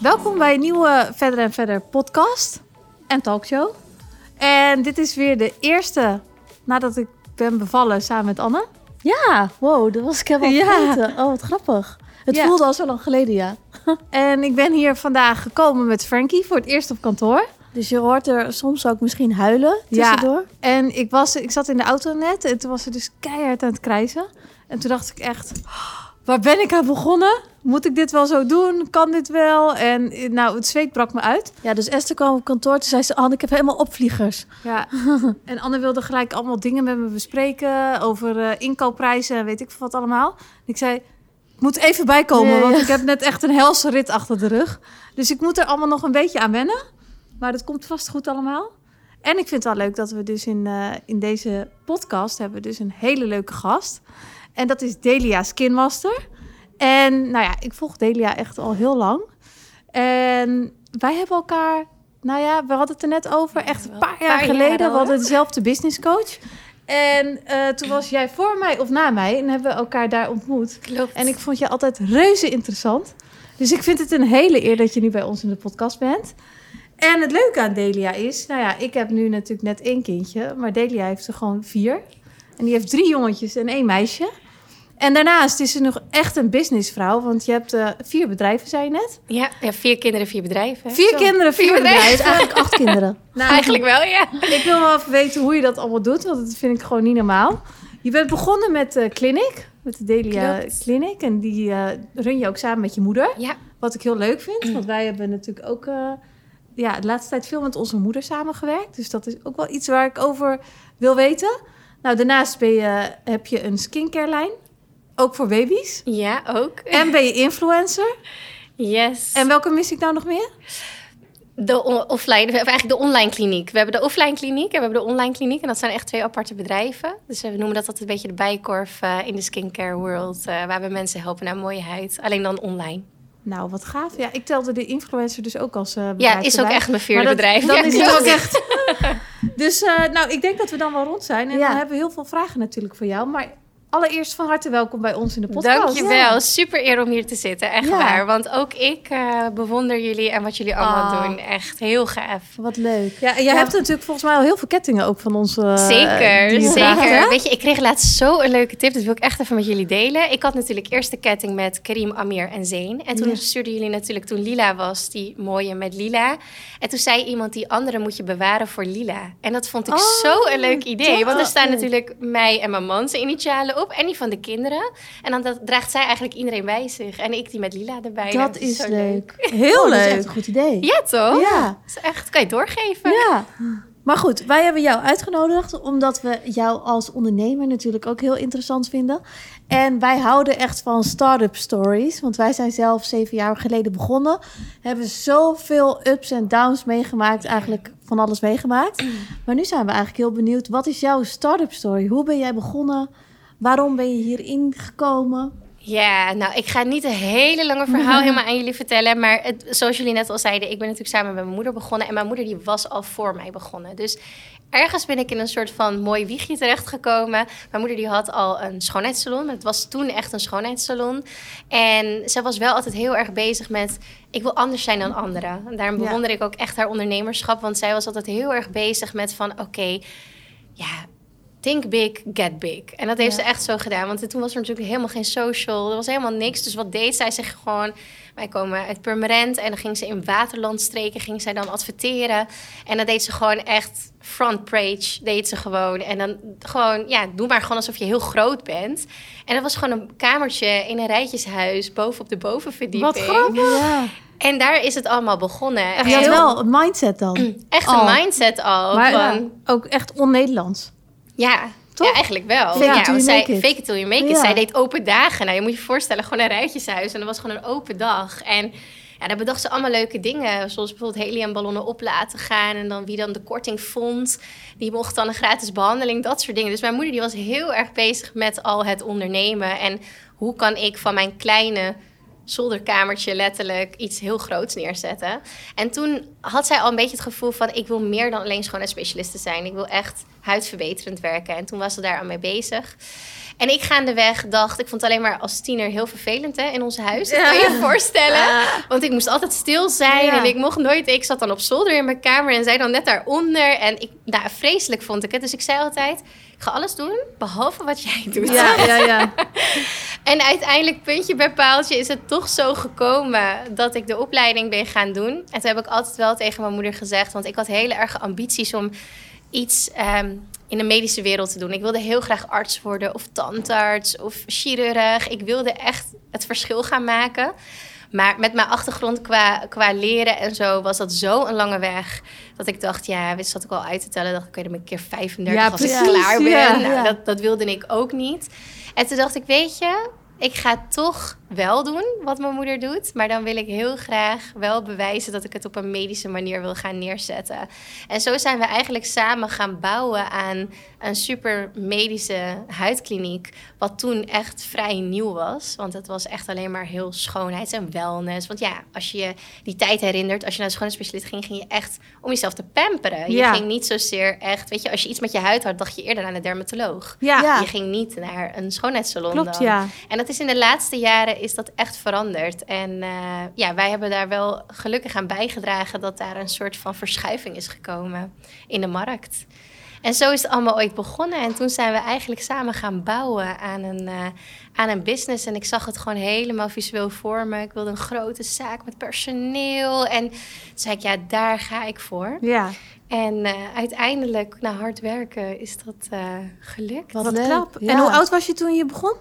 Welkom bij een nieuwe Verder en Verder podcast en talkshow. En dit is weer de eerste nadat ik ben bevallen samen met Anne. Ja, wow, dat was ik helemaal Ja. vergeten. Oh, wat grappig. Het Ja. voelde al zo lang geleden, ja. En ik ben hier vandaag gekomen met Frankie voor het eerst op kantoor. Dus je hoort er soms ook misschien huilen Ja. tussendoor. En ik, was, ik zat in de auto net en toen was ze dus keihard aan het krijzen. En toen dacht ik echt, waar ben ik aan begonnen? Moet ik dit wel zo doen? Kan dit wel? En nou, het zweet brak me uit. Ja, dus Esther kwam op kantoor. Toen zei ze, Anne, ik heb helemaal opvliegers. Ja. en Anne wilde gelijk allemaal dingen met me bespreken over eh, inkoopprijzen en weet ik veel wat allemaal. Ik zei, ik moet even bijkomen, want ja. ik heb net echt een helse rit achter de rug. Dus ik moet er allemaal nog een beetje aan wennen. Maar dat komt vast goed allemaal. En ik vind het wel leuk dat we dus in, eh, in deze podcast hebben dus een hele leuke gast. En dat is Delia Skinmaster. En nou ja, ik volg Delia echt al heel lang. En wij hebben elkaar, nou ja, we hadden het er net over, echt een paar jaar geleden. we hadden dezelfde business coach. En eh, toen was jij voor mij of na mij en hebben we elkaar daar ontmoet. Klopt. En ik vond je altijd reuze interessant. Dus ik vind het een hele eer dat je nu bij ons in de podcast bent. En het leuke aan Delia is, nou ja, ik heb nu natuurlijk net één kindje, maar Delia heeft er gewoon vier. En die heeft drie jongetjes en één meisje. En daarnaast is ze nog echt een businessvrouw, want je hebt eh, vier bedrijven, zei je net. Ja, ja, vier kinderen, vier bedrijven. Vier Zo. kinderen, vier, Vier bedrijven. Dus eigenlijk acht kinderen. Nou, Eigenlijk wel, ja. Ik wil wel even weten hoe je dat allemaal doet, want dat vind ik gewoon niet normaal. Je bent begonnen met de clinic, met de Delia Klopt. Clinic. En die eh, run je ook samen met je moeder. Ja, Wat ik heel leuk vind, want wij hebben natuurlijk ook eh, ja, de laatste tijd veel met onze moeder samengewerkt. Dus dat is ook wel iets waar ik over wil weten. Nou, daarnaast ben je, heb je een skincare lijn, ook voor baby's. ja ook. En ben je influencer. Yes. En welke mis ik nou nog meer? de offline, of eigenlijk de online kliniek. We hebben de offline kliniek en we hebben de online kliniek. En dat zijn echt twee aparte bedrijven. Dus we noemen dat altijd een beetje de bijkorf eh, in de skincare world. eh, waar we mensen helpen naar mooie huid. Alleen dan online. Nou, wat gaaf. Ja, ik telde de influencer dus ook als eh Ja, bedrijf is ook erbij. echt mijn vierde dat- bedrijf. Dan Ja, is het ook echt. dus nou, ik denk dat we dan wel rond zijn. En Ja. we hebben heel veel vragen natuurlijk voor jou. Maar allereerst van harte welkom bij ons in de podcast. Dankjewel. Ja. Super eer om hier te zitten. Echt Ja. waar. Want ook ik eh, bewonder jullie en wat jullie allemaal Ah. doen. Echt heel gaaf. Wat leuk. Ja, en jij hebt natuurlijk volgens mij al heel veel kettingen ook van ons. eh, Zeker, zeker. Weet je, ik kreeg laatst zo een leuke tip. Dat wil ik echt even met jullie delen. Ik had natuurlijk eerst de ketting met Karim, Amir en Zeen. En toen Ja. stuurden jullie natuurlijk toen Lila was, die mooie met Lila. En toen zei iemand, die andere moet je bewaren voor Lila. En dat vond ik Oh, zo een leuk idee. toch? Want er staan natuurlijk mij en mijn man zijn initialen op. En die van de kinderen. En dan dat draagt zij eigenlijk iedereen bij zich. En ik die met Lila erbij. Dat is zo leuk. Heel Oh, dat is leuk. echt een goed idee. Ja, toch? Ja. Dat is echt, kan je doorgeven. Ja. Maar goed, wij hebben jou uitgenodigd omdat we jou als ondernemer natuurlijk ook heel interessant vinden. En wij houden echt van start-up stories, want wij zijn zelf zeven jaar geleden begonnen. Hebben zoveel ups en downs meegemaakt, eigenlijk van alles meegemaakt. Maar nu zijn we eigenlijk heel benieuwd, wat is jouw start-up story? Hoe ben jij begonnen? Waarom ben je hierin gekomen? Ja, nou, ik ga niet een hele lange verhaal helemaal aan jullie vertellen. Maar het, zoals jullie net al zeiden, ik ben natuurlijk samen met mijn moeder begonnen. En mijn moeder die was al voor mij begonnen. Dus ergens ben ik in een soort van mooi wiegje terechtgekomen. Mijn moeder die had al een schoonheidssalon. Het was toen echt een schoonheidssalon. En ze was wel altijd heel erg bezig met... Ik wil anders zijn dan anderen. En daarom Ja. bewonder ik ook echt haar ondernemerschap. Want zij was altijd heel erg bezig met van... Oké, ja, think big, get big. En dat heeft Ja. ze echt zo gedaan. Want toen was er natuurlijk helemaal geen social. Er was helemaal niks. Dus wat deed zij? Zich gewoon... Wij komen uit Purmerend. En dan ging ze in waterlandstreken... ging zij dan adverteren. En dan deed ze gewoon echt... front page deed ze gewoon. En dan gewoon... Ja, doe maar gewoon alsof je heel groot bent. En dat was gewoon een kamertje in een rijtjeshuis... boven op de bovenverdieping. Wat grappig. Ja. En daar is het allemaal begonnen. Je En had heel- wel een mindset dan. Echt Oh. een mindset al. Maar van, ja, ook echt on-Nederlands. Ja, Toch? ja, eigenlijk wel. Fake ja, want zij, make it. Fake it till you make it. Ja. Zij deed open dagen. Nou, je moet je voorstellen, gewoon een rijtjeshuis. En dat was gewoon een open dag. En ja, daar bedacht ze allemaal leuke dingen. Zoals bijvoorbeeld heliumballonnen op laten gaan. En dan wie dan de korting vond, die mocht dan een gratis behandeling. Dat soort dingen. Dus mijn moeder die was heel erg bezig met al het ondernemen. En hoe kan ik van mijn kleine zolderkamertje letterlijk iets heel groots neerzetten. En toen had zij al een beetje het gevoel van... ik wil meer dan alleen schoonheidsspecialiste zijn. Ik wil echt huidverbeterend werken. En toen was ze daar aan mee bezig. En ik gaandeweg dacht, ik vond het alleen maar als tiener heel vervelend hè, in ons huis. Dat kan je je voorstellen. Want ik moest altijd stil zijn Ja. en ik mocht nooit... Ik zat dan op zolder in mijn kamer en zij dan net daaronder. En ik, nou, vreselijk vond ik het. Dus ik zei altijd, ik ga alles doen, behalve wat jij doet. Ja, ja, ja. En uiteindelijk, puntje bij paaltje, is het toch zo gekomen dat ik de opleiding ben gaan doen. En toen heb ik altijd wel tegen mijn moeder gezegd, want ik had hele erge ambities om iets ehm, in de medische wereld te doen. Ik wilde heel graag arts worden, of tandarts, of chirurg. Ik wilde echt het verschil gaan maken. Maar met mijn achtergrond qua, qua leren en zo was dat zo een lange weg. Dat ik dacht, ja, wist zat ik al uit te tellen. Dacht ik, oké, dan ben ik een keer 35 Ja, als ik klaar ben. ja. Nou, Ja. dat, dat wilde ik ook niet. En toen dacht ik, weet je, ik ga toch wel doen wat mijn moeder doet. Maar dan wil ik heel graag wel bewijzen dat ik het op een medische manier wil gaan neerzetten. En zo zijn we eigenlijk samen gaan bouwen aan een super medische huidkliniek. Wat toen echt vrij nieuw was. Want het was echt alleen maar heel schoonheids- en wellness. Want ja, als je je die tijd herinnert, als je naar een schoonheidsspecialist ging, ging je echt om jezelf te pamperen. Je Ja. ging niet zozeer echt, weet je, als je iets met je huid had, dacht je eerder aan een dermatoloog. Ja, Ja. Je ging niet naar een schoonheidssalon klopt, dan. ja. En dat is in de laatste jaren is dat echt veranderd. En eh, ja, wij hebben daar wel gelukkig aan bijgedragen dat daar een soort van verschuiving is gekomen in de markt. En zo is het allemaal ooit begonnen. En toen zijn we eigenlijk samen gaan bouwen aan een, eh, aan een business. En ik zag het gewoon helemaal visueel voor me. Ik wilde een grote zaak met personeel. En toen zei ik, ja, daar ga ik voor. Ja, En eh, uiteindelijk, na hard werken, is dat eh, gelukt. Wat wat knap. Ja. En hoe oud was je toen je begon?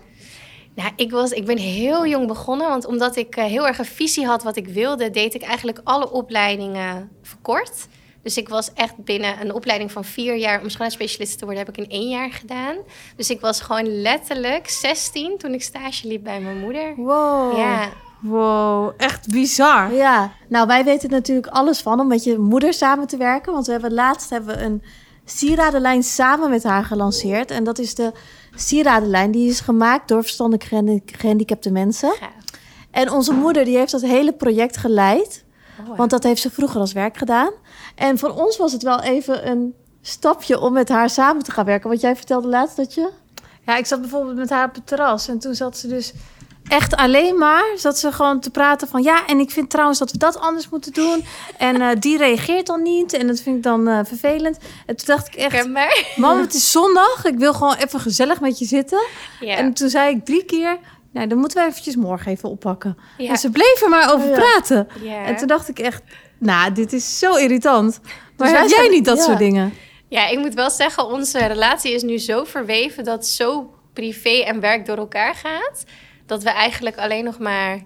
Nou, ik, was, ik ben heel jong begonnen, want omdat ik eh, heel erg een visie had wat ik wilde, deed ik eigenlijk alle opleidingen verkort. Dus ik was echt binnen een opleiding van vier jaar om schoonheidsspecialist te worden, heb ik in één jaar gedaan. Dus ik was gewoon letterlijk 16 toen ik stage liep bij mijn moeder. Wow. Ja, Wow, echt bizar. Ja, nou wij weten natuurlijk alles van om met je moeder samen te werken. Want we hebben laatst hebben we een sieradenlijn samen met haar gelanceerd. En dat is de sieradenlijn. Die is gemaakt door verstandelijk gehandi- gehandicapte mensen. gaaf. En onze moeder die heeft dat hele project geleid. Oh. Want dat heeft ze vroeger als werk gedaan. En voor ons was het wel even een stapje om met haar samen te gaan werken. Want jij vertelde laatst dat je... Ja, ik zat bijvoorbeeld met haar op het terras en toen zat ze dus echt alleen maar, zat ze gewoon te praten van ja, en ik vind trouwens dat we dat anders moeten doen. En eh, die reageert dan niet en dat vind ik dan eh, vervelend. En toen dacht ik echt, mam, het is zondag, ik wil gewoon even gezellig met je zitten. Ja. En toen zei ik drie keer, nou, dan moeten we eventjes morgen even oppakken. Ja. En ze bleef er maar over praten. Ja. En toen dacht ik echt, nou, dit is zo irritant. Maar heb jij niet dat ja. soort dingen? Ja, ik moet wel zeggen, onze relatie is nu zo verweven dat zo privé en werk door elkaar gaat. Dat we eigenlijk alleen nog maar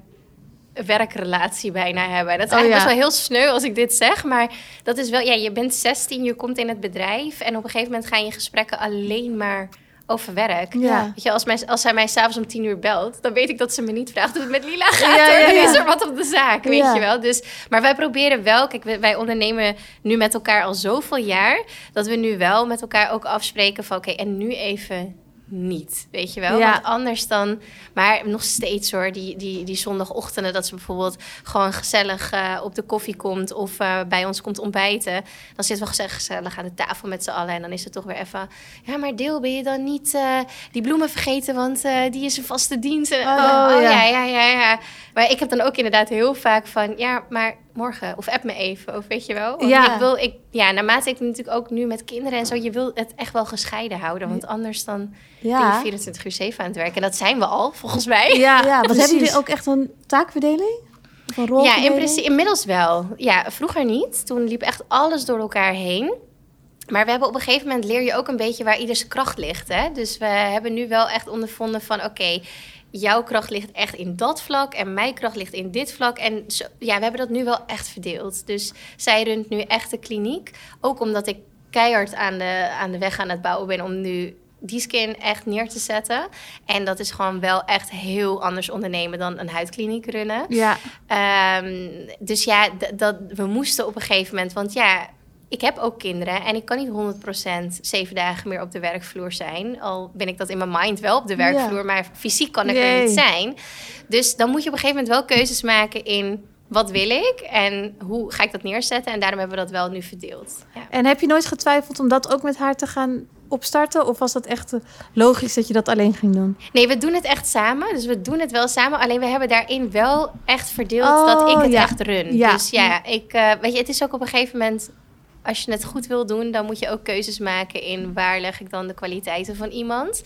een werkrelatie bijna hebben. Dat is Oh, eigenlijk ja. best wel heel sneu als ik dit zeg. Maar dat is wel, ja, je bent 16, je komt in het bedrijf. En op een gegeven moment gaan je gesprekken alleen maar over werk. Ja. Weet je, als, mij, als zij mij s'avonds om tien uur belt, dan weet ik dat ze me niet vraagt hoe het met Lila gaat. Ja, Dan is er wat op de zaak, weet je wel. Dus, maar wij proberen wel, kijk, wij- wij ondernemen nu met elkaar al zoveel jaar, dat we nu wel met elkaar ook afspreken van, oké, en nu even niet, weet je wel. Ja. Want anders dan, maar nog steeds hoor, die, die, die zondagochtenden dat ze bijvoorbeeld gewoon gezellig eh, op de koffie komt of eh, bij ons komt ontbijten. Dan zitten we gezellig, aan de tafel met z'n allen en dan is het toch weer even, ja, maar Deel, ben je dan niet eh, die bloemen vergeten, want die is een vaste dienst. En- Oh, oh, ja. ja, ja, ja, ja. Maar ik heb dan ook inderdaad heel vaak van, ja, maar morgen of app me even, of weet je wel. Want Ja. ik wil, ik, ja, naarmate ik natuurlijk ook nu met kinderen en zo, je wil het echt wel gescheiden houden, want anders dan Ja, je 24 uur 7 aan het werken. En dat zijn we al, volgens mij. Ja, ja precies. hebben jullie ook echt een taakverdeling? Of een Ja, in principe, inmiddels wel. Ja, vroeger niet. Toen liep echt alles door elkaar heen. Maar we hebben op een gegeven moment leer je ook een beetje waar ieders kracht ligt. Hè? Dus we hebben nu wel echt ondervonden van oké, jouw kracht ligt echt in dat vlak en mijn kracht ligt in dit vlak. En zo, ja, we hebben dat nu wel echt verdeeld. Dus zij runt nu echt de kliniek. Ook omdat ik keihard aan de, aan de weg aan het bouwen ben om nu die skin echt neer te zetten. En dat is gewoon wel echt heel anders ondernemen dan een huidkliniek runnen. Ja, Ehm, dus ja, dat, we moesten op een gegeven moment, want ja, ik heb ook kinderen en ik kan niet 100% zeven dagen meer op de werkvloer zijn. Al ben ik dat in mijn mind wel op de werkvloer, maar fysiek kan ik er niet zijn. Dus dan moet je op een gegeven moment wel keuzes maken in wat wil ik en hoe ga ik dat neerzetten. En daarom hebben we dat wel nu verdeeld. Ja. En heb je nooit getwijfeld om dat ook met haar te gaan opstarten? Of was dat echt eh, logisch dat je dat alleen ging doen? Nee, we doen het echt samen. Dus we doen het wel samen. Alleen we hebben daarin wel echt verdeeld Oh, dat ik het ja. echt run. Ja. Dus ja, ik, eh, weet je, het is ook op een gegeven moment... Als je het goed wil doen, dan moet je ook keuzes maken in waar leg ik dan de kwaliteiten van iemand.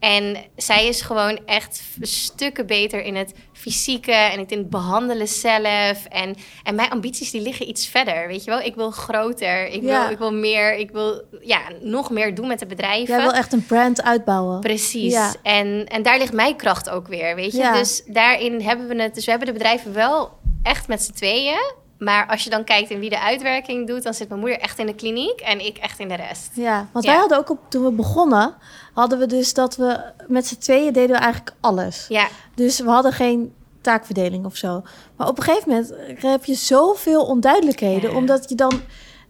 En zij is gewoon echt stukken beter in het fysieke en in het behandelen zelf. En, en mijn ambities die liggen iets verder, weet je wel. Ik wil groter, ik, Ja. wil, ik wil meer, ik wil ja, nog meer doen met de bedrijven. Jij wil echt een brand uitbouwen. Precies. Ja. En, en daar ligt mijn kracht ook weer, weet je. Ja. Dus daarin hebben we het... Dus we hebben de bedrijven wel echt met z'n tweeën. Maar als je dan kijkt in wie de uitwerking doet... dan zit mijn moeder echt in de kliniek en ik echt in de rest. Ja, want Ja. wij hadden ook op, toen we begonnen, hadden we dus dat we met z'n tweeën deden we eigenlijk alles. Ja, Dus we hadden geen taakverdeling of zo. Maar op een gegeven moment heb je zoveel onduidelijkheden, Ja. omdat je dan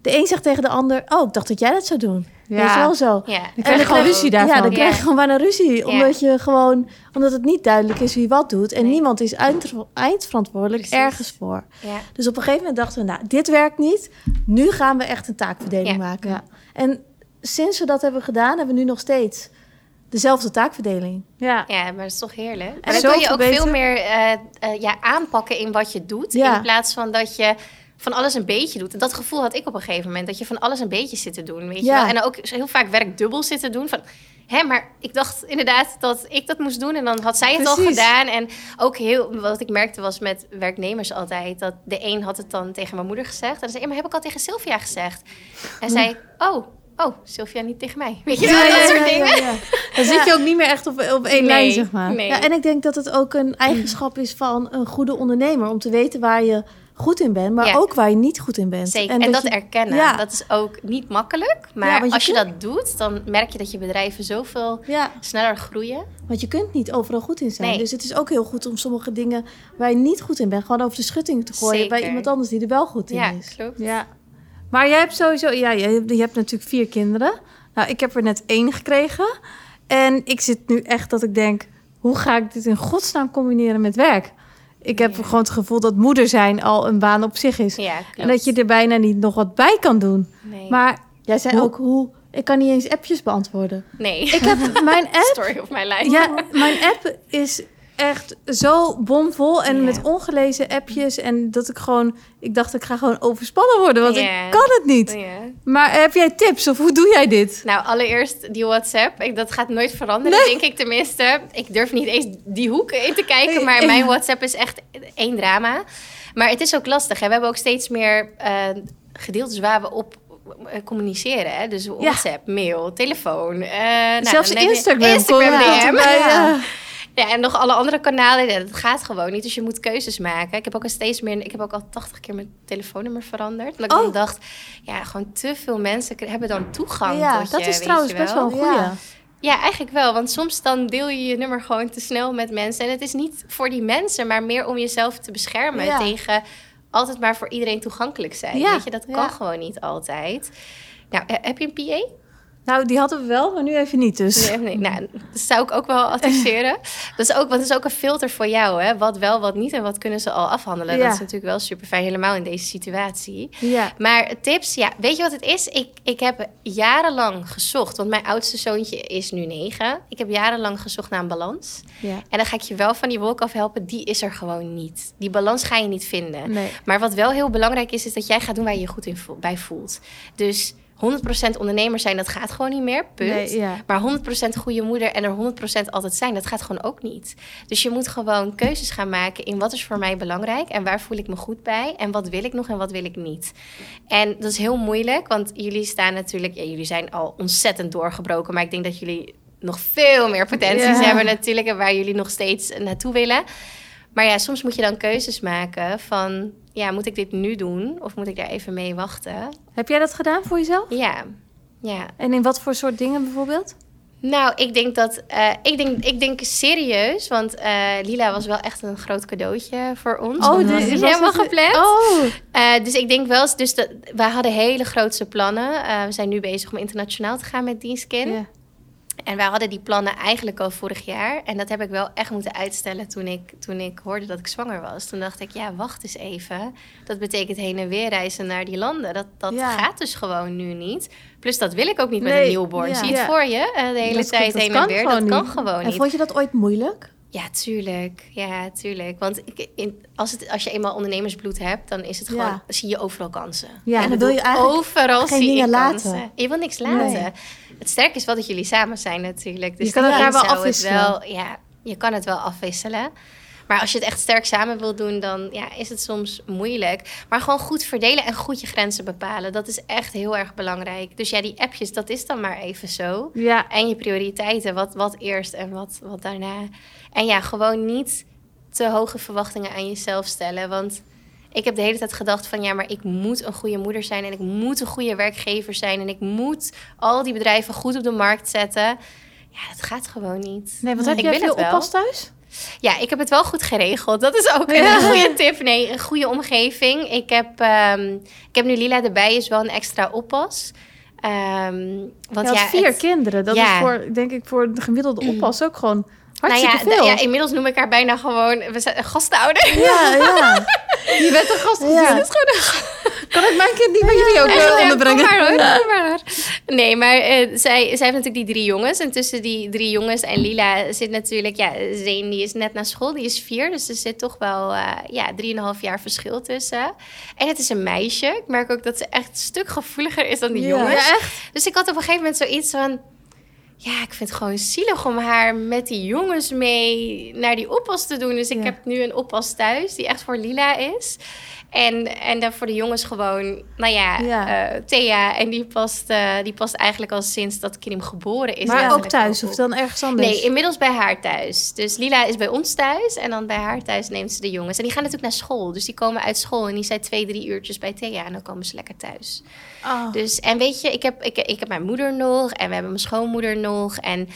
de een zegt tegen de ander: "Oh, ik dacht dat jij dat zou doen." Ja. Weet je wel zo. ja. Dan krijg je gewoon ruzie daarvan. Ja, dan krijg je gewoon bijna ruzie, Ja. omdat je gewoon omdat het niet duidelijk is wie wat doet en Nee. niemand is eind, eindverantwoordelijk Precies. ergens voor. ja. Dus op een gegeven moment dachten we: "Nou, dit werkt niet. Nu gaan we echt een taakverdeling Ja. maken." Ja. En sinds we dat hebben gedaan, hebben we nu nog steeds dezelfde taakverdeling. Ja. Ja, maar dat is toch heerlijk. En dan kun je ook veel meer eh, eh, ja, aanpakken in wat je doet. Ja. In plaats van dat je van alles een beetje doet. En dat gevoel had ik op een gegeven moment. Dat je van alles een beetje zit te doen, weet je wel. En ook heel vaak werk dubbel zit te doen. Van, hè, maar ik dacht inderdaad dat ik dat moest doen. En dan had zij het al gedaan. En ook heel, wat ik merkte was met werknemers altijd... dat de een had het dan tegen mijn moeder gezegd. En zei maar heb ik al tegen Sylvia gezegd? En zei oh, oh, Sylvia niet tegen mij. Weet je wel, dat soort dingen. Dan zit je ook niet meer echt op, op één Nee, lijn, zeg maar. nee. Ja, en ik denk dat het ook een eigenschap is van een goede ondernemer. Om te weten waar je goed in bent, maar Ja. ook waar je niet goed in bent. Zeker. En, dat, je- erkennen, Ja. dat is ook niet makkelijk. Maar Ja, als je kunt- dat doet, dan merk je dat je bedrijven zoveel sneller groeien. want je kunt niet overal goed in zijn. Nee. Dus het is ook heel goed om sommige dingen waar je niet goed in bent, gewoon over de schutting te gooien bij iemand anders die er wel goed in Ja, is. klopt. Ja. Maar jij hebt sowieso... Ja, je, hebt- je hebt natuurlijk vier kinderen. Nou, ik heb er net één gekregen. En ik zit nu echt dat ik denk... Hoe ga ik dit in godsnaam combineren met werk? Ik heb Ja. gewoon het gevoel dat moeder zijn al een baan op zich is. Ja. En dat je er bijna niet nog wat bij kan doen. Nee. Maar Jij zei Hoe- ook hoe. Ik kan niet eens appjes beantwoorden. nee. ik heb mijn app... Story of my life. Ja, mijn app is echt zo bomvol en met ongelezen appjes. En dat ik gewoon... Ik dacht, ik ga gewoon overspannen worden, want ik kan het niet. Maar heb jij tips of hoe doe jij dit? Nou, allereerst die WhatsApp. Ik, dat gaat nooit veranderen, denk ik tenminste. Ik durf niet eens die hoeken in te kijken. Maar mijn WhatsApp is echt één drama. Maar het is ook lastig. Hè? We hebben ook steeds meer eh, gedeeltes waar we op eh, communiceren. Hè? Dus WhatsApp, mail, telefoon. eh, nou, Zelfs Instagram. Instagram DM. erbij, Ja. ja. Ja, en nog alle andere kanalen. Ja, dat gaat gewoon niet. Dus je moet keuzes maken. Ik heb ook al steeds meer. Ik heb ook al 80 keer mijn telefoonnummer veranderd. Omdat ik Oh. dan dacht, ja, gewoon te veel mensen hebben dan toegang. Ja, tot Dat je, is trouwens best wel een goeie. Ja. Ja, eigenlijk wel. Want soms dan deel je je nummer gewoon te snel met mensen. En het is niet voor die mensen, maar meer om jezelf te beschermen Ja. tegen altijd maar voor iedereen toegankelijk zijn. Ja, Weet je, dat kan ja. gewoon niet altijd. Nou, he- heb je een PA? Nou, die hadden we wel, maar nu even niet. Dus. Nee, nee. Nou, dat zou ik ook wel adviseren. Dat is ook, want is ook een filter voor jou, hè? Wat wel, wat niet en wat kunnen ze al afhandelen. Ja. Dat is natuurlijk wel super fijn, helemaal in deze situatie. Ja. Maar tips, ja, weet je wat het is? Ik, ik heb jarenlang gezocht, want mijn oudste zoontje is nu negen. Ik heb jarenlang gezocht naar een balans. ja. En dan ga ik je wel van die wolk af helpen, die is er gewoon niet. Die balans ga je niet vinden. Nee. Maar wat wel heel belangrijk is, is dat jij gaat doen waar je je goed in bij voelt. Dus 100% ondernemer zijn, dat gaat gewoon niet meer. Punt. Nee, ja. Maar 100% goede moeder en er 100% altijd zijn, dat gaat gewoon ook niet. Dus je moet gewoon keuzes gaan maken in wat is voor mij belangrijk en waar voel ik me goed bij en wat wil ik nog en wat wil ik niet. En dat is heel moeilijk, want jullie staan natuurlijk, ja, jullie zijn al ontzettend doorgebroken, maar ik denk dat jullie nog veel meer potenties Ja. hebben natuurlijk en waar jullie nog steeds naartoe willen. Maar ja, soms moet je dan keuzes maken van, ja, moet ik dit nu doen of moet ik daar even mee wachten? Heb jij dat gedaan voor jezelf? Ja, ja. En in wat voor soort dingen bijvoorbeeld? Nou, ik denk dat. eh, ik, denk, ik denk serieus, want eh, Lila was wel echt een groot cadeautje voor ons. Oh, niet was helemaal gepland. Oh, Eh, dus ik denk wel, eens- dus dat, wij hadden hele grootse plannen. We zijn nu bezig om internationaal te gaan met Dienstkin. En wij hadden die plannen eigenlijk al vorig jaar. En dat heb ik wel echt moeten uitstellen toen ik, toen ik hoorde dat ik zwanger was. Toen dacht ik, ja, wacht eens even. Dat betekent heen en weer reizen naar die landen. Dat, dat Ja. gaat dus gewoon nu niet. Plus dat wil ik ook niet met een newborn. ja. Zie je het Ja. voor je? eh, de hele Dat- tijd heen en weer. Dat gewoon kan niet. gewoon En niet. vond je dat ooit moeilijk? Ja, tuurlijk. Ja, tuurlijk. Want ik, in, als, het, als je eenmaal ondernemersbloed hebt, dan is het Ja. gewoon, zie je overal kansen. Ja, en dan wil je eigenlijk overal geen dingen laten. kansen. Je wil niks laten. Nee. Het sterke is wel dat jullie samen zijn natuurlijk. Dus Je kan elkaar wel afwisselen. Wel, ja, je kan het wel afwisselen. Maar als je het echt sterk samen wil doen, dan ja, is het soms moeilijk. Maar gewoon goed verdelen en goed je grenzen bepalen. Dat is echt heel erg belangrijk. Dus ja, die appjes, dat is dan maar even zo. Ja, En je prioriteiten, wat, wat eerst en wat, wat daarna. En ja, gewoon niet te hoge verwachtingen aan jezelf stellen. Want ik heb de hele tijd gedacht van ja, maar ik moet een goede moeder zijn en ik moet een goede werkgever zijn en ik moet al die bedrijven goed op de markt zetten. Ja, dat gaat gewoon niet. nee, want Ik heb jij wil veel het wel. oppas thuis? Ja, ik heb het wel goed geregeld. Dat is ook een goede tip. Nee, een goede omgeving. Ik heb, ehm, ik heb nu Lila erbij, is wel een extra oppas. Ehm, want Je had ja, vier het- kinderen. Dat Ja. is voor, denk ik, voor de gemiddelde oppas ook gewoon hartstikke nou ja, veel. ja, inmiddels noem ik haar bijna gewoon we zijn een gastouder. Ja, ja. Je bent een gast. Ja. Dat is gewoon Kan ik mijn kind niet bij jullie ook Ja, onderbrengen? kom maar, hoor, kom maar, hoor. Nee, maar eh, zij, zij heeft natuurlijk die drie jongens. En tussen die drie jongens en Lila zit natuurlijk... Ja, Zeen die is net naar school, die is vier. Dus er zit toch wel eh ja, drieënhalf jaar verschil tussen. En het is een meisje. Ik merk ook dat ze echt een stuk gevoeliger is dan die jongens. Echt? Dus ik had op een gegeven moment zoiets van... Ja, ik vind het gewoon zielig om haar met die jongens mee naar die oppas te doen. Dus ik Ja. heb nu een oppas thuis die echt voor Lila is. En, en dan voor de jongens gewoon, nou ja, Ja. eh, Thea. En die past, eh, die past eigenlijk al sinds dat Kim geboren is. Maar ook thuis of dan ergens anders? Nee, inmiddels bij haar thuis. Dus Lila is bij ons thuis en dan bij haar thuis neemt ze de jongens. En die gaan natuurlijk naar school. Dus die komen uit school en die zijn twee, drie uurtjes bij Thea. En dan komen ze lekker thuis. Oh. Dus, en weet je, ik heb, ik, ik heb mijn moeder nog en we hebben mijn schoonmoeder nog. En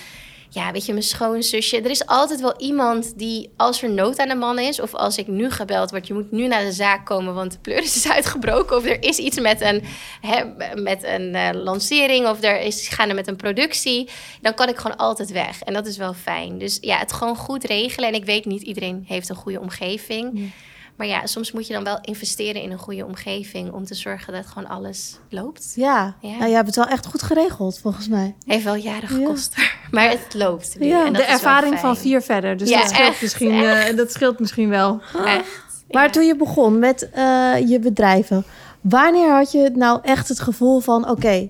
ja, weet je, mijn schoonzusje. Er is altijd wel iemand die, als er nood aan de man is... of als ik nu gebeld word, je moet nu naar de zaak komen... want de pleuris is uitgebroken... of er is iets met een, hè, met een eh, lancering... of er is gaande met een productie... dan kan ik gewoon altijd weg. En dat is wel fijn. Dus ja, het gewoon goed regelen. En ik weet niet, iedereen heeft een goede omgeving... Maar ja, soms moet je dan wel investeren in een goede omgeving om te zorgen dat gewoon alles loopt. Ja. Ja. Nou, je hebt het wel echt goed geregeld, volgens mij. Heeft wel jaren Ja. gekost, maar het loopt nu. Ja, en dat de is wel ervaring van vier verder. Dus Ja, dat, scheelt echt, misschien, eh, dat scheelt misschien wel. Echt. Maar ja. toen je begon met eh, je bedrijven, wanneer had je nou echt het gevoel van: oké,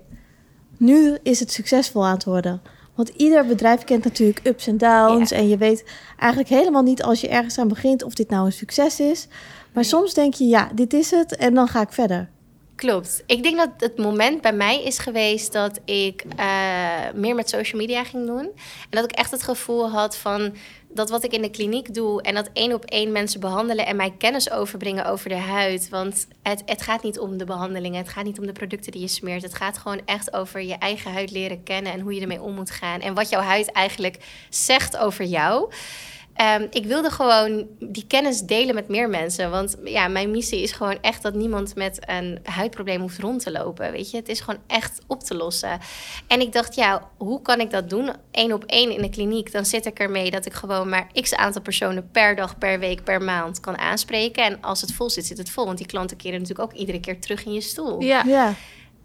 nu is het succesvol aan het worden? Want ieder bedrijf kent natuurlijk ups en downs. Ja. En je weet eigenlijk helemaal niet als je ergens aan begint of dit nou een succes is. Maar Nee. soms denk je, ja, dit is het en dan ga ik verder. Klopt. Ik denk dat het moment bij mij is geweest dat ik eh, meer met social media ging doen. En dat ik echt het gevoel had van dat wat ik in de kliniek doe en dat één op één mensen behandelen en mij kennis overbrengen over de huid. Want het, het gaat niet om de behandelingen, het gaat niet om de producten die je smeert. Het gaat gewoon echt over je eigen huid leren kennen en hoe je ermee om moet gaan. En wat jouw huid eigenlijk zegt over jou. Ehm, ik wilde gewoon die kennis delen met meer mensen. Want ja, mijn missie is gewoon echt dat niemand met een huidprobleem hoeft rond te lopen. Weet je, het is gewoon echt op te lossen. En ik dacht, ja, hoe kan ik dat doen? Eén op één in de kliniek. Dan zit ik ermee dat ik gewoon maar x aantal personen per dag, per week, per maand kan aanspreken. En als het vol zit, zit het vol. Want die klanten keren natuurlijk ook iedere keer terug in je stoel. Ja. Ja,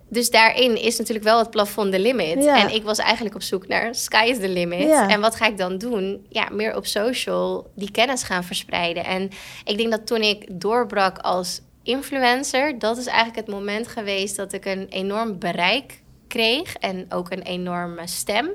Dus daarin is natuurlijk wel het plafond de limit. Ja. En ik was eigenlijk op zoek naar sky is the limit. Ja. En wat ga ik dan doen? Ja, meer op social die kennis gaan verspreiden. En ik denk dat toen ik doorbrak als influencer, dat is eigenlijk het moment geweest dat ik een enorm bereik kreeg en ook een enorme stem.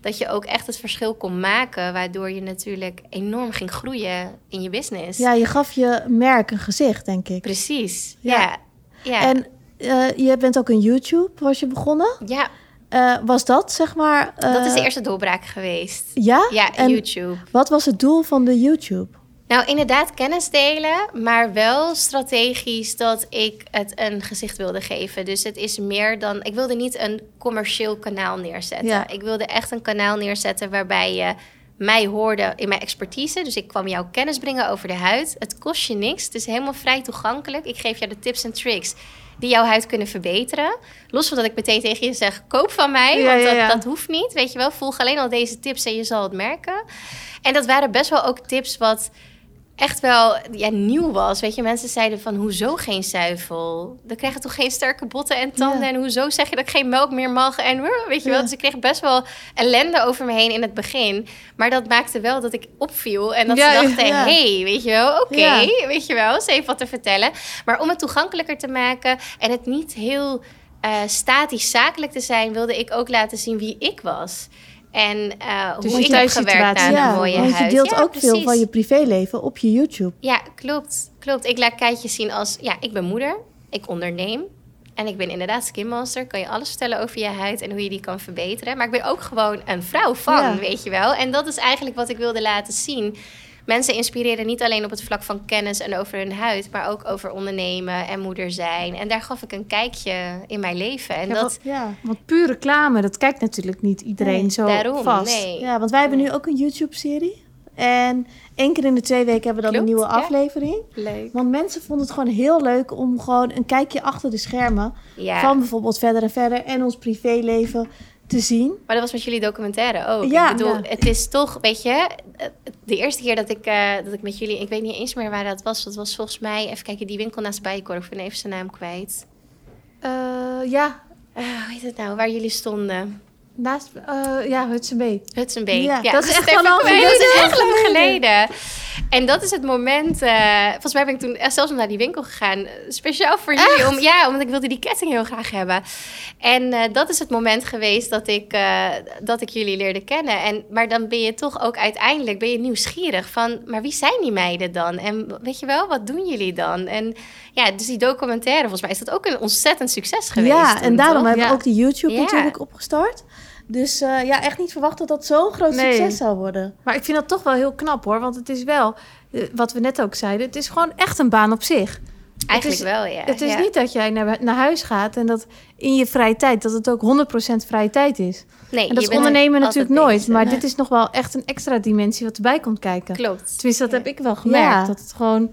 Dat je ook echt het verschil kon maken, waardoor je natuurlijk enorm ging groeien in je business. ja, je gaf je merk een gezicht, denk ik. Precies. Ja. Ja. Ja. En eh, je bent ook een YouTube, was je begonnen? ja, Eh, was dat, zeg maar... dat is de eh, eerste doorbraak geweest. Ja? Ja, En YouTube. wat was het doel van de YouTube? Nou, inderdaad kennis delen, maar wel strategisch dat ik het een gezicht wilde geven. Dus het is meer dan... Ik wilde niet een commercieel kanaal neerzetten. Ja. Ik wilde echt een kanaal neerzetten waarbij je mij hoorde in mijn expertise. Dus ik kwam jou kennis brengen over de huid. Het kost je niks. Het is helemaal vrij toegankelijk. Ik geef jou de tips en tricks die jouw huid kunnen verbeteren. Los van dat ik meteen tegen je zeg, koop van mij. Ja, want dat, ja. dat hoeft niet, weet je wel. Volg alleen al deze tips en je zal het merken. En dat waren best wel ook tips wat echt wel ja, nieuw was. Weet je, mensen zeiden van, hoezo geen zuivel? Dan krijg je toch geen sterke botten en tanden? Ja. En hoezo zeg je dat ik geen melk meer mag? En weet je wel, Ja. dus ik kreeg best wel ellende over me heen in het begin. Maar dat maakte wel dat ik opviel. En dat Ja, ze dachten, hey, weet je wel, oké, weet je wel, ze heeft wat te vertellen. Maar om het toegankelijker te maken en het niet heel eh, statisch zakelijk te zijn, wilde ik ook laten zien wie ik was. En Dus hoe je ik heb gewerkt ja, een mooie want je deelt Ja, ook veel van je privéleven op je YouTube. Ja, klopt. Klopt. Ik laat Keitjes zien als... Ja, ik ben moeder. Ik onderneem. En ik ben inderdaad skinmaster. Kan je alles vertellen over je huid en hoe je die kan verbeteren. Maar ik ben ook gewoon een vrouw van, Ja. weet je wel. En dat is eigenlijk wat ik wilde laten zien. Mensen inspireren niet alleen op het vlak van kennis en over hun huid... maar ook over ondernemen en moeder zijn. En daar gaf ik een kijkje in mijn leven. En Ja, dat... Ja. Want puur reclame, dat kijkt natuurlijk niet iedereen Nee, zo Daarom, vast. nee. ja, want wij hebben nu ook een YouTube-serie. En één keer in de twee weken hebben we dan een nieuwe ja. aflevering. Leuk. Want mensen vonden het gewoon heel leuk om gewoon een kijkje achter de schermen... Ja. van bijvoorbeeld Verder en Verder en ons privéleven te zien. Maar dat was met jullie documentaire ook. Ja. ik bedoel, Ja. het is toch, weet je, eh, de eerste keer dat ik, eh, dat ik met jullie, ik weet niet eens meer waar dat was. Dat was volgens mij, even kijken, die winkel naast Bijenkorf. Ik ben even zijn naam kwijt. Eh, ja, hoe heet het nou, waar jullie stonden? Naast, eh, ja, Hudson Bay. Hudson Bay. Ja, dat is echt al kwijt. geleden. Dat is echt lang geleden. En dat is het moment, eh, volgens mij ben ik toen zelfs naar die winkel gegaan. eh, Speciaal voor jullie. Om, ja, omdat ik wilde die ketting heel graag hebben. En dat is het moment geweest dat ik, dat ik jullie leerde kennen. En, maar dan ben je toch ook uiteindelijk ben je nieuwsgierig van... maar wie zijn die meiden dan? En weet je wel, wat doen jullie dan? En ja, dus die documentaire, volgens mij is dat ook een ontzettend succes geweest. ja, en daarom hebben we Ja. ook die YouTube Ja. natuurlijk opgestart. Dus eh, ja, echt niet verwacht dat dat zo'n groot Nee. succes zou worden. Maar ik vind dat toch wel heel knap hoor. Want het is wel, eh, wat we net ook zeiden, het is gewoon echt een baan op zich. Eigenlijk is- wel, ja. het is ja. niet dat jij naar, naar huis gaat en dat in je vrije tijd, dat het ook 100% vrije tijd is. Nee, En dat is ondernemen natuurlijk nooit. bezig. Maar Nee. dit is nog wel echt een extra dimensie wat erbij komt kijken. Klopt. Tenminste, dat heb ik wel gemerkt. Ja. Dat het gewoon,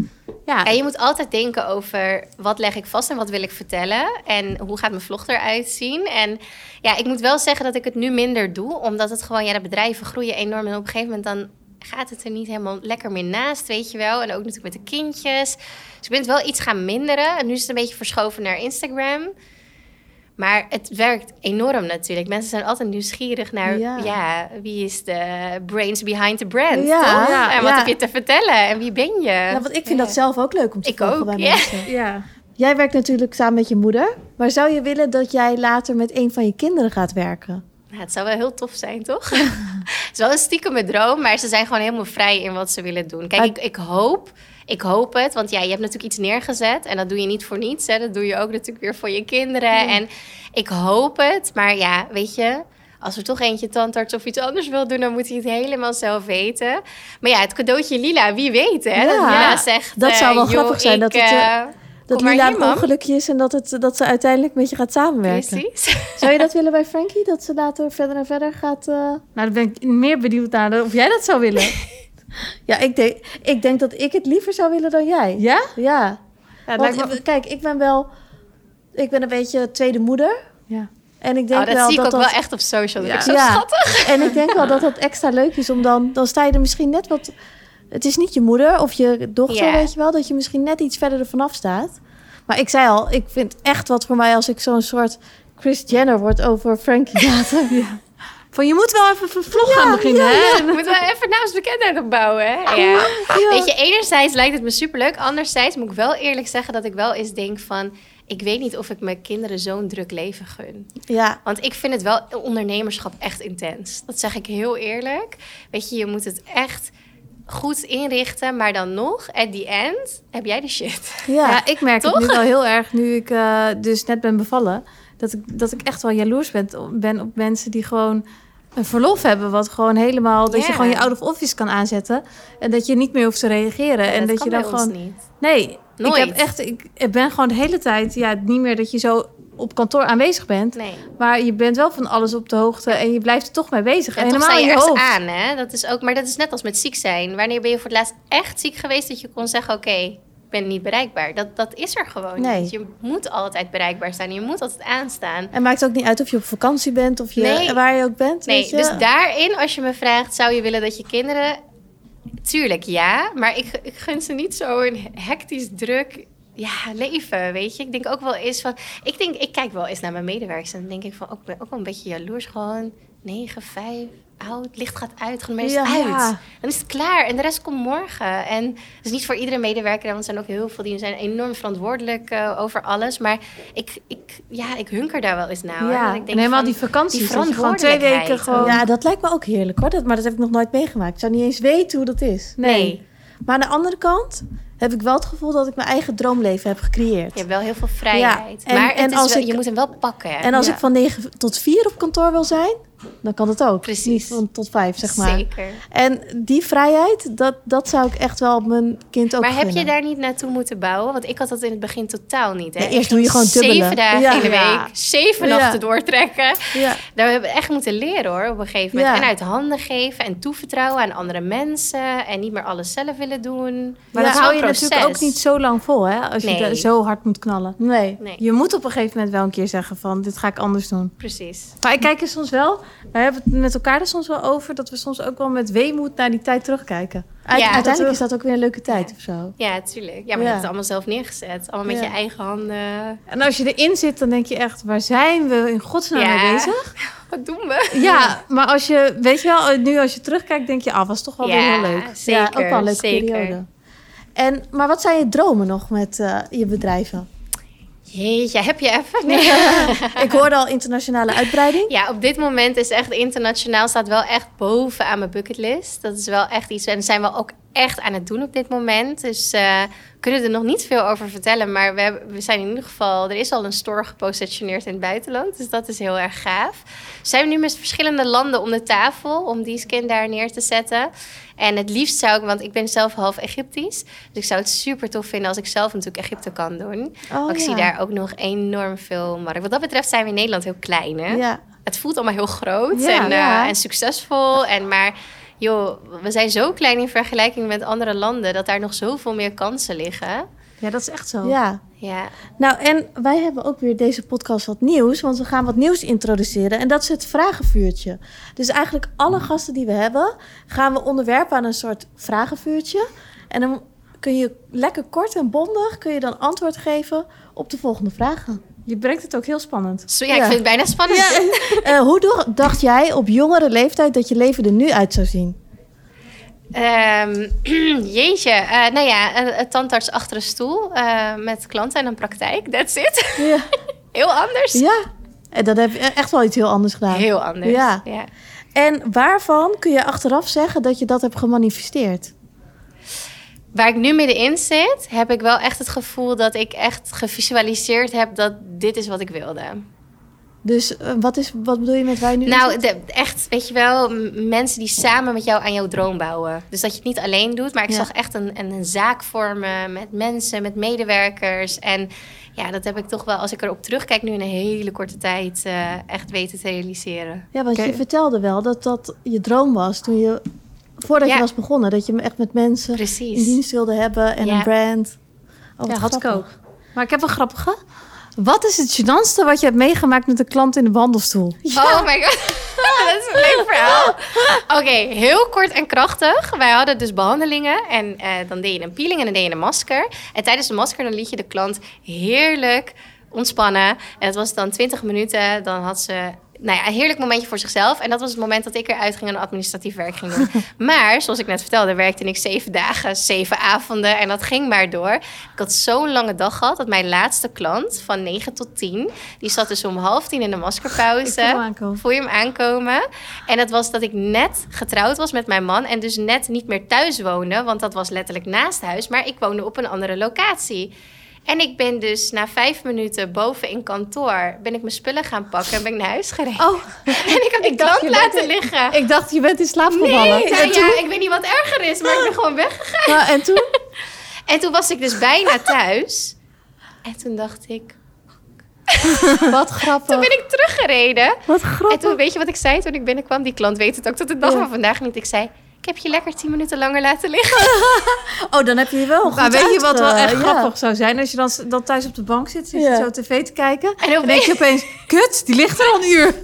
ja, En je moet altijd denken over wat leg ik vast en wat wil ik vertellen. En hoe gaat mijn vlog eruit zien. En ja, ik moet wel zeggen dat ik het nu minder doe. Omdat het gewoon, ja, de bedrijven groeien enorm. En op een gegeven moment dan gaat het er niet helemaal lekker meer naast, weet je wel. En ook natuurlijk met de kindjes. Dus ik ben het wel iets gaan minderen. En nu is het een beetje verschoven naar Instagram. Maar het werkt enorm natuurlijk. Mensen zijn altijd nieuwsgierig naar, ja, Ja. wie is de brains behind the brand, Ja, en wat ja. heb je te vertellen? En wie ben je? Ja, want ik vind dat zelf ook leuk om te Ik volgen ook, bij ja. mensen. ja. Jij werkt natuurlijk samen met je moeder. Maar zou je willen dat jij later met een van je kinderen gaat werken? Nou, het zou wel heel tof zijn, toch? het is wel een stiekeme droom, maar ze zijn gewoon helemaal vrij in wat ze willen doen. Kijk, ik, ik hoop, ik hoop het, want ja, je hebt natuurlijk iets neergezet en dat doe je niet voor niets. Hè? Dat doe je ook natuurlijk weer voor je kinderen. En ik hoop het, maar ja, weet je, als er toch eentje tandarts of iets anders wil doen, dan moet hij het helemaal zelf weten. Maar ja, het cadeautje Lila, wie weet, hè? Dat Ja, Lila zegt, dat zou eh, wel joh, grappig zijn, ik, dat het, eh, Dat Lila een ongelukje is en dat, het, dat ze uiteindelijk met je gaat samenwerken. Precies. Zou je dat willen bij Frankie? Dat ze later verder en verder gaat... eh, Nou, dan ben ik meer benieuwd naar of jij dat zou willen. Ja, ik denk, ik denk dat ik het liever zou willen dan jij. ja? Ja. Ja, Want, lijkt me- kijk, ik ben wel... Ik ben een beetje tweede moeder. ja. En ik denk Oh, dat wel zie ik dat ook dat... wel echt op social. Dat Ja. zo Ja. schattig. En ik denk wel dat dat extra leuk is om dan... Dan sta je er misschien net wat... Het is niet je moeder of je dochter, Ja. weet je wel. Dat je misschien net iets verder ervan af staat. Maar ik zei al, ik vind echt wat voor mij als ik zo'n soort Chris Jenner word over Frankie later. Van je moet wel even een vlog gaan beginnen, hè? Moet wel even naamsbekendheid opbouwen, hè? Ja. Ja. Weet je, enerzijds lijkt het me superleuk. Anderzijds moet ik wel eerlijk zeggen dat ik wel eens denk van... Ik weet niet of ik mijn kinderen zo'n druk leven gun. Ja, Want ik vind het wel ondernemerschap echt intens. Dat zeg ik heel eerlijk. Weet je, je moet het echt goed inrichten. Maar dan nog, at the end, heb jij de shit. ja. Ja, ik merk Toch? het nu wel heel erg nu ik eh, dus net ben bevallen. Dat ik, dat ik echt wel jaloers ben, ben op mensen die gewoon een verlof hebben. Wat gewoon helemaal, dat je gewoon je out of office kan aanzetten. En dat je niet meer hoeft te reageren. en dat, je dan gewoon... niet. Nee, Nooit. ik heb echt, ik, ik ben gewoon de hele tijd, ja, niet meer dat je zo op kantoor aanwezig bent. Nee. Maar je bent wel van alles op de hoogte en je blijft er toch mee bezig. En toch Helemaal sta je je ergens hoofd. aan, hè? Dat is ook, maar dat is net als met ziek zijn. Wanneer ben je voor het laatst echt ziek geweest dat je kon zeggen... oké, ben niet bereikbaar. Dat, dat is er gewoon Nee. niet. Je moet altijd bereikbaar zijn. Je moet altijd aanstaan. En maakt ook niet uit of je op vakantie bent of je, Nee. waar je ook bent. Nee, weet je? dus daarin, als je me vraagt, zou je willen dat je kinderen... Tuurlijk, ja. Maar ik, ik gun ze niet zo een hectisch druk ja, leven, weet je. Ik denk ook wel eens van... Ik denk, ik kijk wel eens naar mijn medewerkers en dan denk ik van... Ook, ik ben ook wel een beetje jaloers gewoon. 9, 5, oud, licht gaat uit, gewoon Ja, het uit. ja. Dan is het klaar en de rest komt morgen. En het is niet voor iedere medewerker, want er zijn ook heel veel die zijn enorm verantwoordelijk eh, over alles. Maar ik, ik, ja, ik hunker daar wel eens naar. ja, Dat ik denk en helemaal van, die vakanties. die dat je gewoon twee weken verantwoordelijkheid. gewoon... Ja, dat lijkt me ook heerlijk hoor. Dat, maar dat heb ik nog nooit meegemaakt. Ik zou niet eens weten hoe dat is. Nee. Maar aan de andere kant heb ik wel het gevoel dat ik mijn eigen droomleven heb gecreëerd. Je hebt wel heel veel vrijheid. Ja, en- maar het en is als wel- ik- je moet hem wel pakken. En als Ja. ik van 9 tot 4 op kantoor wil zijn, dan kan het ook. Precies. Niet van tot 5, zeg maar. Zeker. En die vrijheid, dat, dat zou ik echt wel op mijn kind ook Maar heb je daar niet naartoe moeten bouwen? Want ik had dat in het begin totaal niet. Hè? Nee, eerst doe je gewoon dubbelen. Zeven dagen Ja. in de week, zeven Ja. nachten doortrekken. Ja. Daar hebben we echt moeten leren hoor, op een gegeven moment. Ja. En uit handen geven en toevertrouwen aan andere mensen. En niet meer alles zelf willen doen. Maar Dat dat hou je natuurlijk ook niet zo lang vol, hè? Als je zo hard moet knallen. Nee. Nee, Je moet op een gegeven moment wel een keer zeggen van... dit ga ik anders doen. precies. Maar ik kijk er soms wel... We hebben het met elkaar er soms wel over... dat we soms ook wel met weemoed naar die tijd terugkijken. Ja, uiteindelijk dat is dat ook weer een leuke tijd of zo. Ja, tuurlijk. Ja, maar je hebt het allemaal zelf neergezet. Allemaal met Ja. je eigen handen. En als je erin zit, dan denk je echt... waar zijn we in godsnaam Ja. mee bezig? Wat doen we? Ja, maar als je... Weet je wel, nu als je terugkijkt, denk je... ah, was toch wel weer heel leuk. Zeker, ja, ook wel een leuke zeker. periode. En, maar wat zijn je dromen nog met eh, je bedrijven? Jeetje, heb je even? Nee. ik hoorde al internationale uitbreiding. Ja, op dit moment is echt internationaal staat wel echt boven aan mijn bucketlist. Dat is wel echt iets. En zijn we ook echt aan het doen op dit moment. Dus eh, kunnen er nog niet veel over vertellen. Maar we, hebben, we zijn in ieder geval. Er is al een store gepositioneerd in het buitenland. Dus dat is heel erg gaaf. Zijn we nu met verschillende landen om de tafel om die skin daar neer te zetten. En het liefst zou ik, want ik ben zelf half Egyptisch. Dus ik zou het super tof vinden als ik zelf natuurlijk Egypte kan doen. Oh, maar ik ja. zie daar ook nog enorm veel markt. Wat dat betreft zijn we in Nederland heel klein, hè? Ja. het voelt allemaal heel groot Ja, en, eh, en succesvol. En maar joh, we zijn zo klein in vergelijking met andere landen dat daar nog zoveel meer kansen liggen. Ja, dat is echt zo. ja. Ja, Nou, en wij hebben ook weer deze podcast wat nieuws, want we gaan wat nieuws introduceren. En dat is het vragenvuurtje. Dus eigenlijk alle gasten die we hebben, gaan we onderwerpen aan een soort vragenvuurtje. En dan kun je lekker kort en bondig, kun je dan antwoord geven op de volgende vragen. Je brengt het ook heel spannend. Ja, Ja. ik vind het bijna spannend. Eh, hoe dacht jij op jongere leeftijd dat je leven er nu uit zou zien? Ehm, jeetje, Eh, nou ja, een, een tandarts achter een stoel eh, met klanten en een praktijk. That's it. Ja. Heel anders. ja. En dan heb je echt wel iets heel anders gedaan. Heel anders. Ja. ja. En waarvan kun je achteraf zeggen dat je dat hebt gemanifesteerd? Waar ik nu middenin zit, heb ik wel echt het gevoel dat ik echt gevisualiseerd heb dat dit is wat ik wilde. Dus eh, wat, is, wat bedoel je met je nu Nou, de- echt, weet je wel, mensen die samen met jou aan jouw droom bouwen. Dus dat je het niet alleen doet, maar ik Ja. zag echt een, een, een zaak vormen met mensen, met medewerkers. En ja, dat heb ik toch wel, als ik erop terugkijk, nu in een hele korte tijd eh, echt weten te realiseren. Ja, want je vertelde wel dat dat je droom was toen je, voordat je was begonnen, dat je me echt met mensen in Precies. dienst wilde hebben en een brand. Oh, ja, had ik ook. Maar ik heb een grappige. Wat is het gênantste wat je hebt meegemaakt met een klant in de wandelstoel? Oh my god, dat is een leuk verhaal. Oké, heel kort en krachtig. Wij hadden dus behandelingen en eh, dan deed je een peeling en dan deed je een masker. En tijdens de masker dan liet je de klant heerlijk ontspannen. En dat was dan 20 minuten. Dan had ze nou ja, een heerlijk momentje voor zichzelf. En dat was het moment dat ik eruit ging en administratief werk ging doen. maar zoals ik net vertelde, werkte ik zeven dagen, zeven avonden. En dat ging maar door. Ik had zo'n lange dag gehad dat mijn laatste klant van 9 tot 10, die zat dus om half tien in de maskerpauze. voel hem aankomen. Voel je hem aankomen? En dat was dat ik net getrouwd was met mijn man en dus net niet meer thuis woonde, want dat was letterlijk naast huis, maar ik woonde op een andere locatie. En ik ben dus na vijf minuten boven in kantoor, ben ik mijn spullen gaan pakken en ben ik naar huis gereden. Oh, En ik heb die klant bent laten liggen. ik dacht je bent in slaap Nee, gevallen. nou En toen- ja, ik weet niet wat erger is, maar ik ben gewoon weggegaan. Nou, en toen? En toen was ik dus bijna thuis. En toen dacht ik, Wat grappig. toen ben ik teruggereden. Wat En grappig. toen, weet je wat ik zei toen ik binnenkwam? Die klant weet het ook tot de dag Ja. van vandaag niet. Ik zei, heb je lekker tien minuten langer laten liggen. Oh, dan heb je je wel goed Maar weet je wat wel echt ja. grappig zou zijn? Als je dan, dan thuis op de bank zit, zit je Ja. zo tv te kijken. En dan denk je opeens, kut, die ligt er al een uur.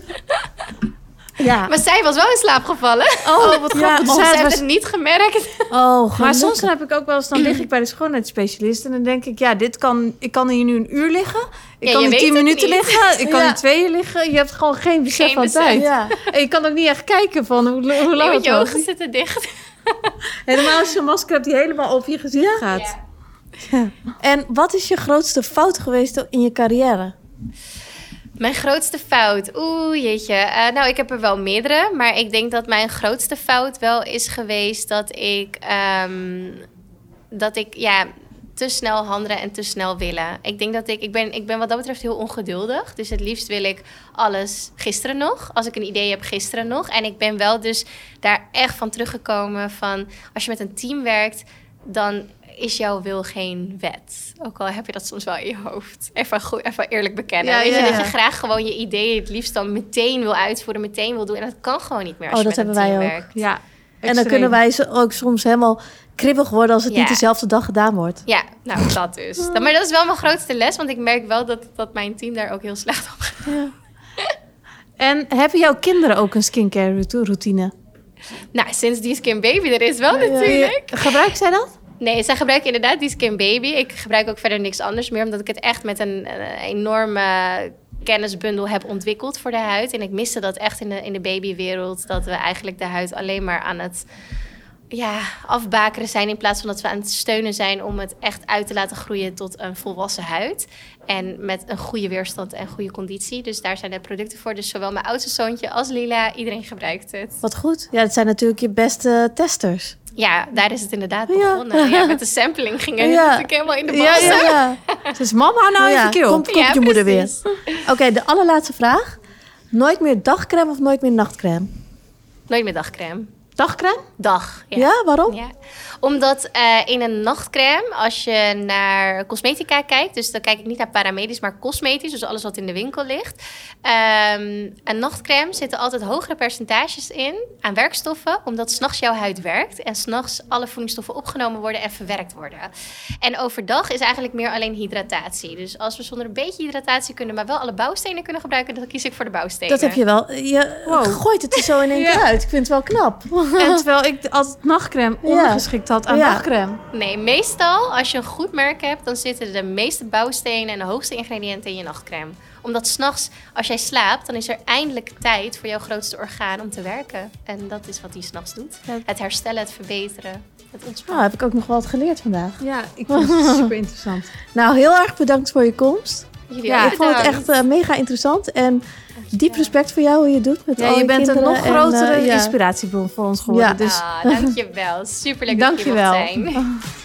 Ja. Maar zij was wel in slaap gevallen. Oh, wat Ja, grappig. Dus Dus zij was- het niet gemerkt. Oh, Maar soms dan heb ik ook wel eens, dan lig ik bij de schoonheidsspecialist en dan denk ik, ja, dit kan, ik kan hier nu een uur liggen. Ik Ja, kan weet tien het minuten niet. liggen. Ik kan Ja. hier twee uur liggen. Je hebt gewoon geen besef Geen van besef. tijd. Ja. En je kan ook niet echt kijken van hoe, hoe lang want het je ogen zitten dicht. Helemaal als je een masker hebt die helemaal op je gezicht gaat. Ja. En wat is je grootste fout geweest in je carrière? Mijn grootste fout. Oeh, jeetje. Eh, nou, ik heb er wel meerdere. Maar ik denk dat mijn grootste fout wel is geweest dat ik... ehm, dat ik, ja, te snel handelen en te snel willen. Ik denk dat ik... Ik ben, ik ben wat dat betreft heel ongeduldig. Dus het liefst wil ik alles gisteren nog. Als ik een idee heb, gisteren nog. En ik ben wel dus daar echt van teruggekomen van... Als je met een team werkt, dan is jouw wil geen wet. Ook al heb je dat soms wel in je hoofd. Even, goed, even eerlijk bekennen. Ja, Weet ja. je, dat je graag gewoon je idee het liefst dan meteen wil uitvoeren, meteen wil doen. En dat kan gewoon niet meer als Oh, je dat met hebben een wij team ook. werkt. Ja, En dan kunnen wij ze ook soms helemaal kribbig worden als het Ja. niet dezelfde dag gedaan wordt. Ja, nou dat dus. Dan- maar dat is wel mijn grootste les, want ik merk wel dat, dat mijn team daar ook heel slecht op gaat. En hebben jouw kinderen ook een skincare rout- routine? Nou, sinds die Skin Baby er is wel natuurlijk. Gebruikt zij dat? Nee, zij gebruiken inderdaad die Skin Baby. Ik gebruik ook verder niks anders meer, omdat ik het echt met een, enorme kennisbundel heb ontwikkeld voor de huid. En ik miste dat echt in de, in de babywereld, dat we eigenlijk de huid alleen maar aan het ja, afbakeren zijn, in plaats van dat we aan het steunen zijn om het echt uit te laten groeien tot een volwassen huid. En met een goede weerstand en goede conditie. Dus daar zijn de producten voor. Dus zowel mijn oudste zoontje als Lila, iedereen gebruikt het. Wat goed. Ja, dat zijn natuurlijk je beste testers. Ja, daar is het inderdaad Ja. begonnen. Ja, met de sampling ging het Ja. natuurlijk helemaal in de bal. Ja, ja, ja. Dus mama, hou nou Ja, even kil. Komt, komt Ja, je moeder weer. Oké, de allerlaatste vraag. Nooit meer dagcreme of nooit meer nachtcreme? Nooit meer dagcreme. Dagcreme? Dag. Ja, waarom? Ja. Omdat eh, in een nachtcreme, als je naar cosmetica kijkt, dus dan kijk ik niet naar paramedisch, maar cosmetisch, dus alles wat in de winkel ligt. Ehm, een nachtcreme zitten altijd hogere percentages in aan werkstoffen, omdat s'nachts jouw huid werkt en s'nachts alle voedingsstoffen opgenomen worden en verwerkt worden. En overdag is eigenlijk meer alleen hydratatie. Dus als we zonder een beetje hydratatie kunnen, maar wel alle bouwstenen kunnen gebruiken, dan kies ik voor de bouwstenen. Dat heb je wel. Je Wow. gooit het er zo in één Ja. keer uit. Ik vind het wel knap. En terwijl ik altijd nachtcreme ondergeschikt had aan Ja. dagcreme. Nee, meestal als je een goed merk hebt, dan zitten de meeste bouwstenen en de hoogste ingrediënten in je nachtcreme. Omdat s'nachts, als jij slaapt, dan is er eindelijk tijd voor jouw grootste orgaan om te werken. En dat is wat die s'nachts doet. Het herstellen, het verbeteren, het Nou, ontspannen. heb ik ook nog wel wat geleerd vandaag. Ja, ik vind het super interessant. Nou, heel erg bedankt voor je komst. Jullie Ja, ik vond het echt eh, mega interessant. En diep respect voor jou hoe je het doet met Ja, al je bent een nog en, grotere eh, ja. inspiratiebron voor ons geworden. Ja. Dus Ah, dankjewel. Superleuk dat je mocht zijn.